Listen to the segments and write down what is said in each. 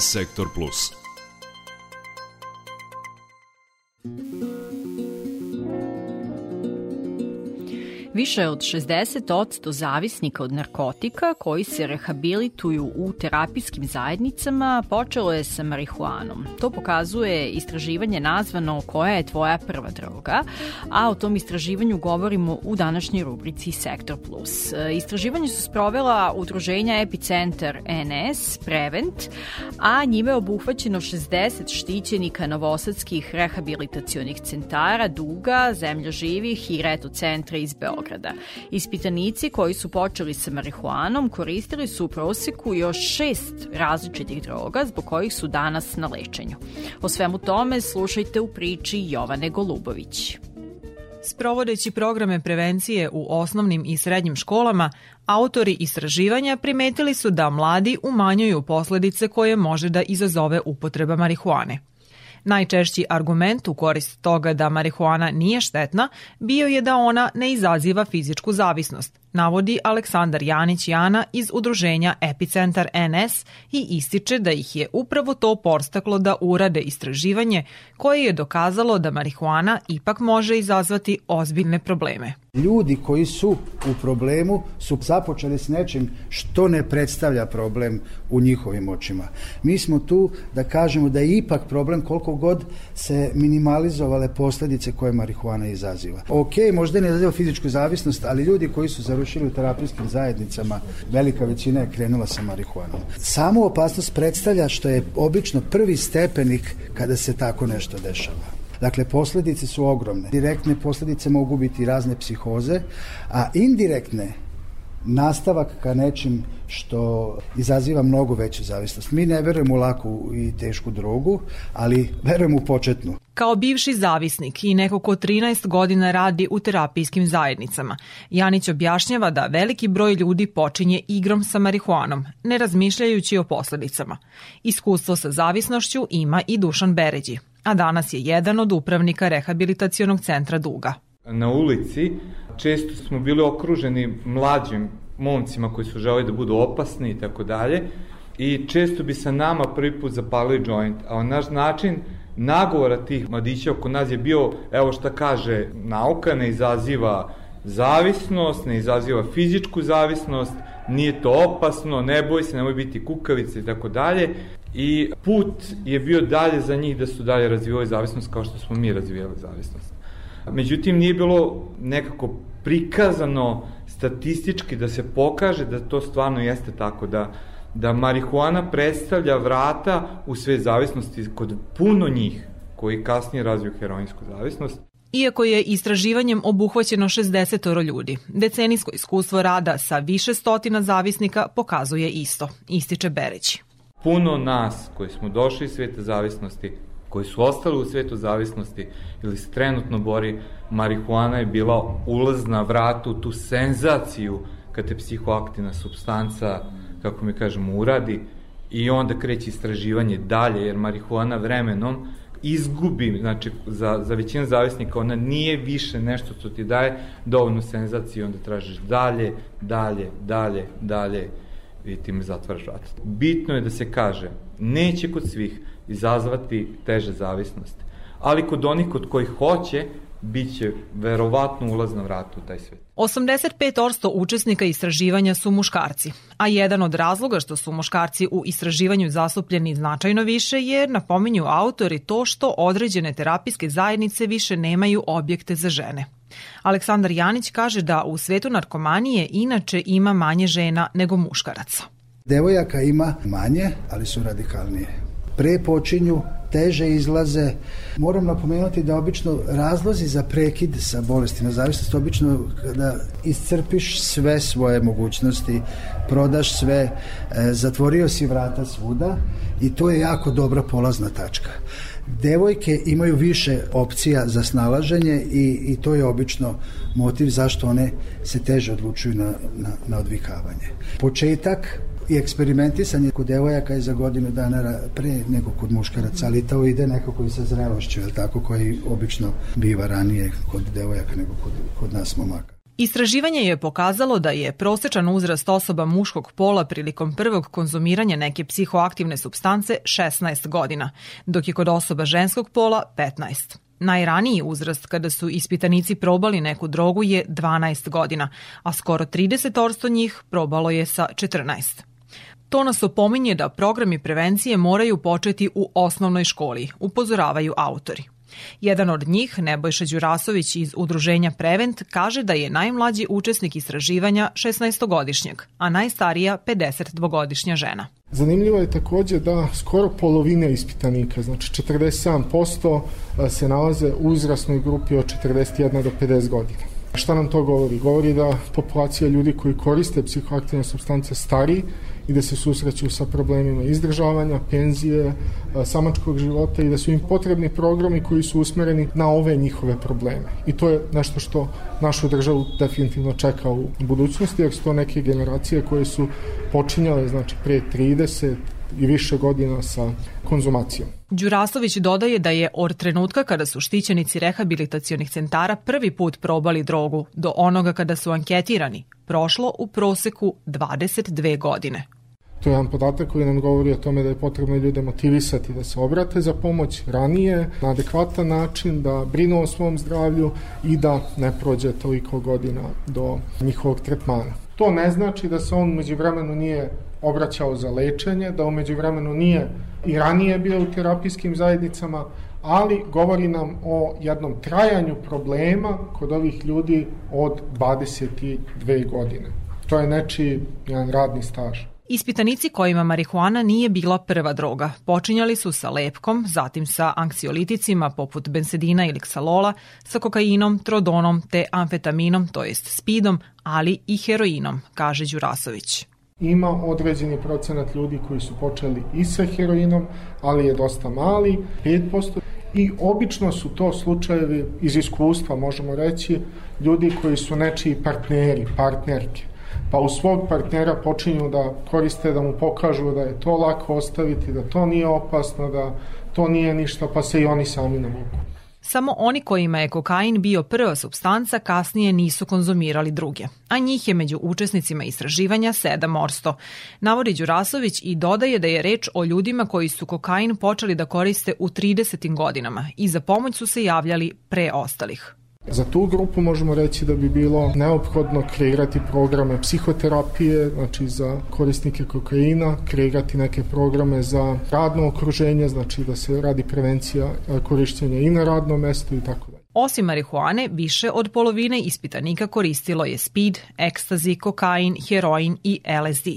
Sektor Plus. Više od 60% zavisnika od narkotika koji se rehabilituju u terapijskim zajednicama počelo je sa marihuanom. To pokazuje istraživanje nazvano Koja je tvoja prva droga, a o tom istraživanju govorimo u današnjoj rubrici Sektor Plus. Istraživanje su sprovela udruženja Epicenter NS, Prevent, a njime je obuhvaćeno 60 štićenika novosadskih rehabilitacionih centara, Duga, Zemlja živih i Reto centra iz Beograda. Beograda. Ispitanici koji su počeli sa marihuanom koristili su u proseku još šest različitih droga zbog kojih su danas na lečenju. O svemu tome slušajte u priči Jovane Golubović. Sprovodeći programe prevencije u osnovnim i srednjim školama, autori istraživanja primetili su da mladi umanjuju posledice koje može da izazove upotreba marihuane. Najčešći argument u korist toga da marihuana nije štetna bio je da ona ne izaziva fizičku zavisnost, navodi Aleksandar Janić Jana iz udruženja Epicentar NS i ističe da ih je upravo to porstaklo da urade istraživanje koje je dokazalo da marihuana ipak može izazvati ozbiljne probleme. Ljudi koji su u problemu su započeli s nečim što ne predstavlja problem u njihovim očima. Mi smo tu da kažemo da je ipak problem koliko god se minimalizovale posledice koje marihuana izaziva. Ok, možda ne izaziva fizičku zavisnost, ali ljudi koji su završili u terapijskim zajednicama, velika većina je krenula sa marihuanom. Samo opasnost predstavlja što je obično prvi stepenik kada se tako nešto dešava. Dakle, posledice su ogromne. Direktne posledice mogu biti razne psihoze, a indirektne nastavak ka nečim što izaziva mnogo veću zavisnost. Mi ne verujemo u laku i tešku drogu, ali verujemo u početnu. Kao bivši zavisnik i neko ko 13 godina radi u terapijskim zajednicama, Janić objašnjava da veliki broj ljudi počinje igrom sa marihuanom, ne razmišljajući o posledicama. Iskustvo sa zavisnošću ima i Dušan Beređi, a danas je jedan od upravnika rehabilitacionog centra Duga. Na ulici često smo bili okruženi mlađim momcima koji su želi da budu opasni i tako dalje i često bi sa nama prvi put zapalili joint, a naš način nagovora tih mladića oko nas je bio, evo šta kaže, nauka ne izaziva zavisnost, ne izaziva fizičku zavisnost, nije to opasno, ne boj se, nemoj biti kukavice i tako dalje. I put je bio dalje za njih da su dalje razvijali zavisnost kao što smo mi razvijali zavisnost. Međutim, nije bilo nekako prikazano statistički da se pokaže da to stvarno jeste tako, da, da marihuana predstavlja vrata u sve zavisnosti kod puno njih koji kasnije razviju heroinsku zavisnost. Iako je istraživanjem obuhvaćeno 60 ljudi, decenijsko iskustvo rada sa više stotina zavisnika pokazuje isto, ističe Bereći. Puno nas koji smo došli iz sveta zavisnosti, koji su ostali u svetu zavisnosti ili se trenutno bori, marihuana je bila ulaz na vratu, tu senzaciju kad te psihoaktivna substanca, kako mi kažemo, uradi i onda kreće istraživanje dalje, jer marihuana vremenom izgubi, znači za, za većinu zavisnika ona nije više nešto što ti daje dovoljnu senzaciju, onda tražiš dalje, dalje, dalje, dalje i time zatvaraš vrat. Bitno je da se kaže, neće kod svih izazvati teže zavisnosti, ali kod onih kod kojih hoće, biće verovatno ulaz na vratu u taj svet. 85% učesnika istraživanja su muškarci, a jedan od razloga što su muškarci u istraživanju zastupljeni značajno više je, napominju autori, to što određene terapijske zajednice više nemaju objekte za žene. Aleksandar Janić kaže da u svetu narkomanije inače ima manje žena nego muškaraca. Devojaka ima manje, ali su radikalnije. Pre počinju teže izlaze. Moram napomenuti da obično razlozi za prekid sa bolestima zavisnosti obično kada iscrpiš sve svoje mogućnosti, prodaš sve, e, zatvorio si vrata svuda i to je jako dobra polazna tačka. Devojke imaju više opcija za snalaženje i, i to je obično motiv zašto one se teže odlučuju na, na, na odvikavanje. Početak i eksperimentisanje kod devojaka je za godinu dana pre nego kod muškaraca, ali to ide nekako i sa zrelošću, je tako, koji obično biva ranije kod devojaka nego kod, kod nas momaka. Istraživanje je pokazalo da je prosečan uzrast osoba muškog pola prilikom prvog konzumiranja neke psihoaktivne substance 16 godina, dok je kod osoba ženskog pola 15. Najraniji uzrast kada su ispitanici probali neku drogu je 12 godina, a skoro 30% njih probalo je sa 14. To nas opominje da programi prevencije moraju početi u osnovnoj školi, upozoravaju autori. Jedan od njih, Nebojša Đurasović iz Udruženja Prevent, kaže da je najmlađi učesnik istraživanja 16-godišnjeg, a najstarija 52-godišnja žena. Zanimljivo je takođe da skoro polovina ispitanika, znači 47% se nalaze u uzrasnoj grupi od 41 do 50 godina. Šta nam to govori? Govori da populacija ljudi koji koriste psihoaktivne substance stariji i da se susreću sa problemima izdržavanja, penzije, samačkog života i da su im potrebni programi koji su usmereni na ove njihove probleme. I to je nešto što našu državu definitivno čeka u budućnosti, jer su to neke generacije koje su počinjale znači, pre 30 i više godina sa konzumacijom. Đurasović dodaje da je od trenutka kada su štićenici rehabilitacionih centara prvi put probali drogu do onoga kada su anketirani prošlo u proseku 22 godine. To je jedan podatak koji nam govori o tome da je potrebno ljude motivisati da se obrate za pomoć ranije, na adekvatan način, da brinu o svom zdravlju i da ne prođe toliko godina do njihovog tretmana. To ne znači da se on među vremenu nije obraćao za lečenje, da umeđu vremenu nije i ranije bio u terapijskim zajednicama, ali govori nam o jednom trajanju problema kod ovih ljudi od 22 godine. To je nečiji jedan radni staž. Ispitanici kojima marihuana nije bila prva droga počinjali su sa lepkom, zatim sa anksioliticima poput bensedina ili ksalola, sa kokainom, trodonom te amfetaminom, to jest spidom, ali i heroinom, kaže Đurasović. Ima određeni procenat ljudi koji su počeli i sa heroinom, ali je dosta mali, 5%. I obično su to slučajevi iz iskustva, možemo reći, ljudi koji su nečiji partneri, partnerke pa u svog partnera počinju da koriste, da mu pokažu da je to lako ostaviti, da to nije opasno, da to nije ništa, pa se i oni sami navuku. Samo oni kojima je kokain bio prva substanca kasnije nisu konzumirali druge, a njih je među učesnicima istraživanja 7%. Navodi Đurasović i dodaje da je reč o ljudima koji su kokain počeli da koriste u 30. godinama i za pomoć su se javljali pre ostalih. Za tu grupu možemo reći da bi bilo neophodno kreirati programe psihoterapije, znači za korisnike kokaina, kreirati neke programe za radno okruženje, znači da se radi prevencija e, korišćenja i na radnom mestu i tako dalje. Osim marihuane, više od polovine ispitanika koristilo je speed, ekstazi, kokain, heroin i LSD.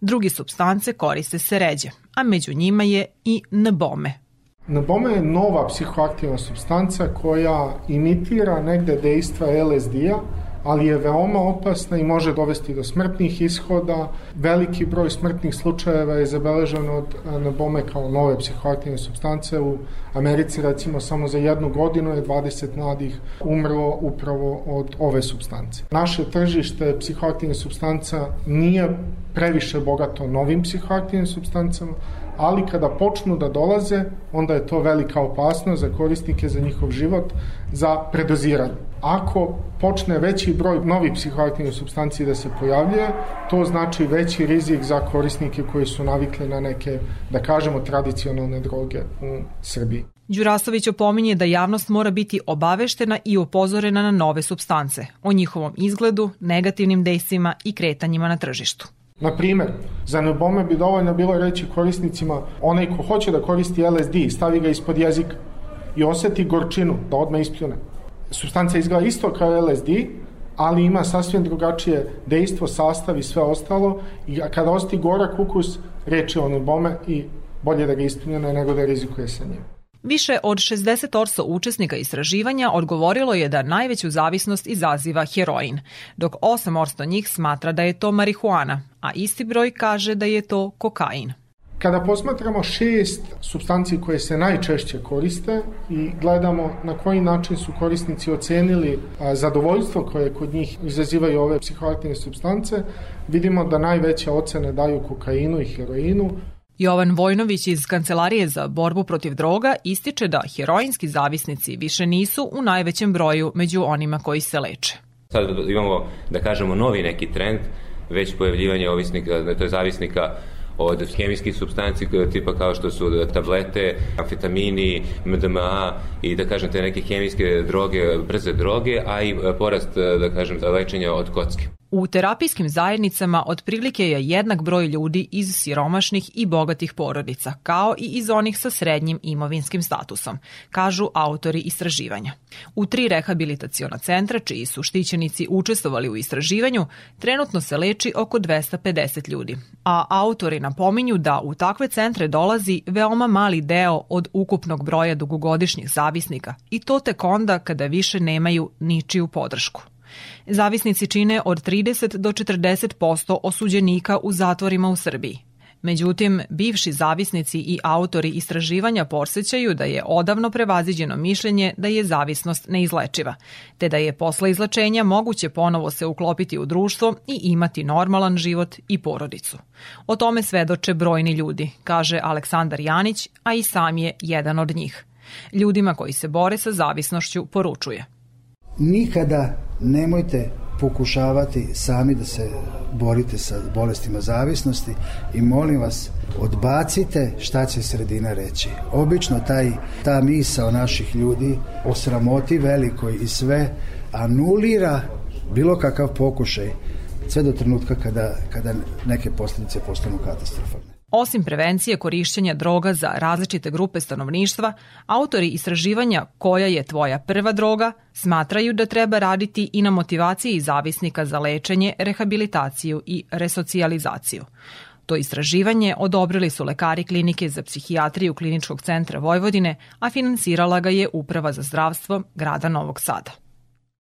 Drugi substance koriste se ređe, a među njima je i nbome, Nabome je nova psihoaktivna substanca koja imitira negde dejstva LSD-a, ali je veoma opasna i može dovesti do smrtnih ishoda. Veliki broj smrtnih slučajeva je zabeležen od nabome kao nove psihoaktivne substance. U Americi recimo samo za jednu godinu je 20 mladih umrlo upravo od ove substance. Naše tržište psihoaktivne substanca nije previše bogato novim psihoaktivnim substancama, ali kada počnu da dolaze, onda je to velika opasnost za korisnike, za njihov život, za predoziranje. Ako počne veći broj novih psihoaktivnih substanci da se pojavljuje, to znači veći rizik za korisnike koji su navikli na neke, da kažemo, tradicionalne droge u Srbiji. Đurasović opominje da javnost mora biti obaveštena i upozorena na nove substance, o njihovom izgledu, negativnim dejstvima i kretanjima na tržištu. Na primer, za nebome bi dovoljno bilo reći korisnicima, onaj ko hoće da koristi LSD, stavi ga ispod jezika i oseti gorčinu, da odmah ispljune. Substanca izgleda isto kao LSD, ali ima sasvim drugačije dejstvo, sastav i sve ostalo i kada osti gorak ukus, reči o nebome i bolje da ga ispljune nego da rizikuje sa njim. Više od 60% učesnika istraživanja odgovorilo je da najveću zavisnost izaziva heroin, dok 8% njih smatra da je to marihuana, a isti broj kaže da je to kokain. Kada posmatramo šest substanci koje se najčešće koriste i gledamo na koji način su korisnici ocenili zadovoljstvo koje kod njih izazivaju ove psihoaktivne substance, vidimo da najveće ocene daju kokainu i heroinu, Jovan Vojnović iz Kancelarije za borbu protiv droga ističe da heroinski zavisnici više nisu u najvećem broju među onima koji se leče. Sad imamo, da kažemo, novi neki trend, već pojavljivanje ovisnika, to je zavisnika od hemijskih substanci tipa kao što su tablete, amfetamini, MDMA i da kažem te neke hemijske droge, brze droge, a i porast da kažem lečenja od kocke. U terapijskim zajednicama otprilike je jednak broj ljudi iz siromašnih i bogatih porodica, kao i iz onih sa srednjim imovinskim statusom, kažu autori istraživanja. U tri rehabilitaciona centra, čiji su štićenici učestvovali u istraživanju, trenutno se leči oko 250 ljudi, a autori napominju da u takve centre dolazi veoma mali deo od ukupnog broja dugogodišnjih zavisnika i to tek onda kada više nemaju ničiju podršku. Zavisnici čine od 30 do 40% osuđenika u zatvorima u Srbiji. Međutim, bivši zavisnici i autori istraživanja porsećaju da je odavno prevaziđeno mišljenje da je zavisnost neizlečiva, te da je posle izlečenja moguće ponovo se uklopiti u društvo i imati normalan život i porodicu. O tome svedoče brojni ljudi, kaže Aleksandar Janić, a i sam je jedan od njih. Ljudima koji se bore sa zavisnošću poručuje – nikada nemojte pokušavati sami da se borite sa bolestima zavisnosti i molim vas odbacite šta će sredina reći. Obično taj, ta o naših ljudi o sramoti velikoj i sve anulira bilo kakav pokušaj sve do trenutka kada, kada neke posljedice postanu katastrofalne. Osim prevencije korišćenja droga za različite grupe stanovništva, autori istraživanja koja je tvoja prva droga smatraju da treba raditi i na motivaciji zavisnika za lečenje, rehabilitaciju i resocijalizaciju. To istraživanje odobrili su lekari klinike za psihijatriju Kliničkog centra Vojvodine, a finansirala ga je Uprava za zdravstvo grada Novog Sada.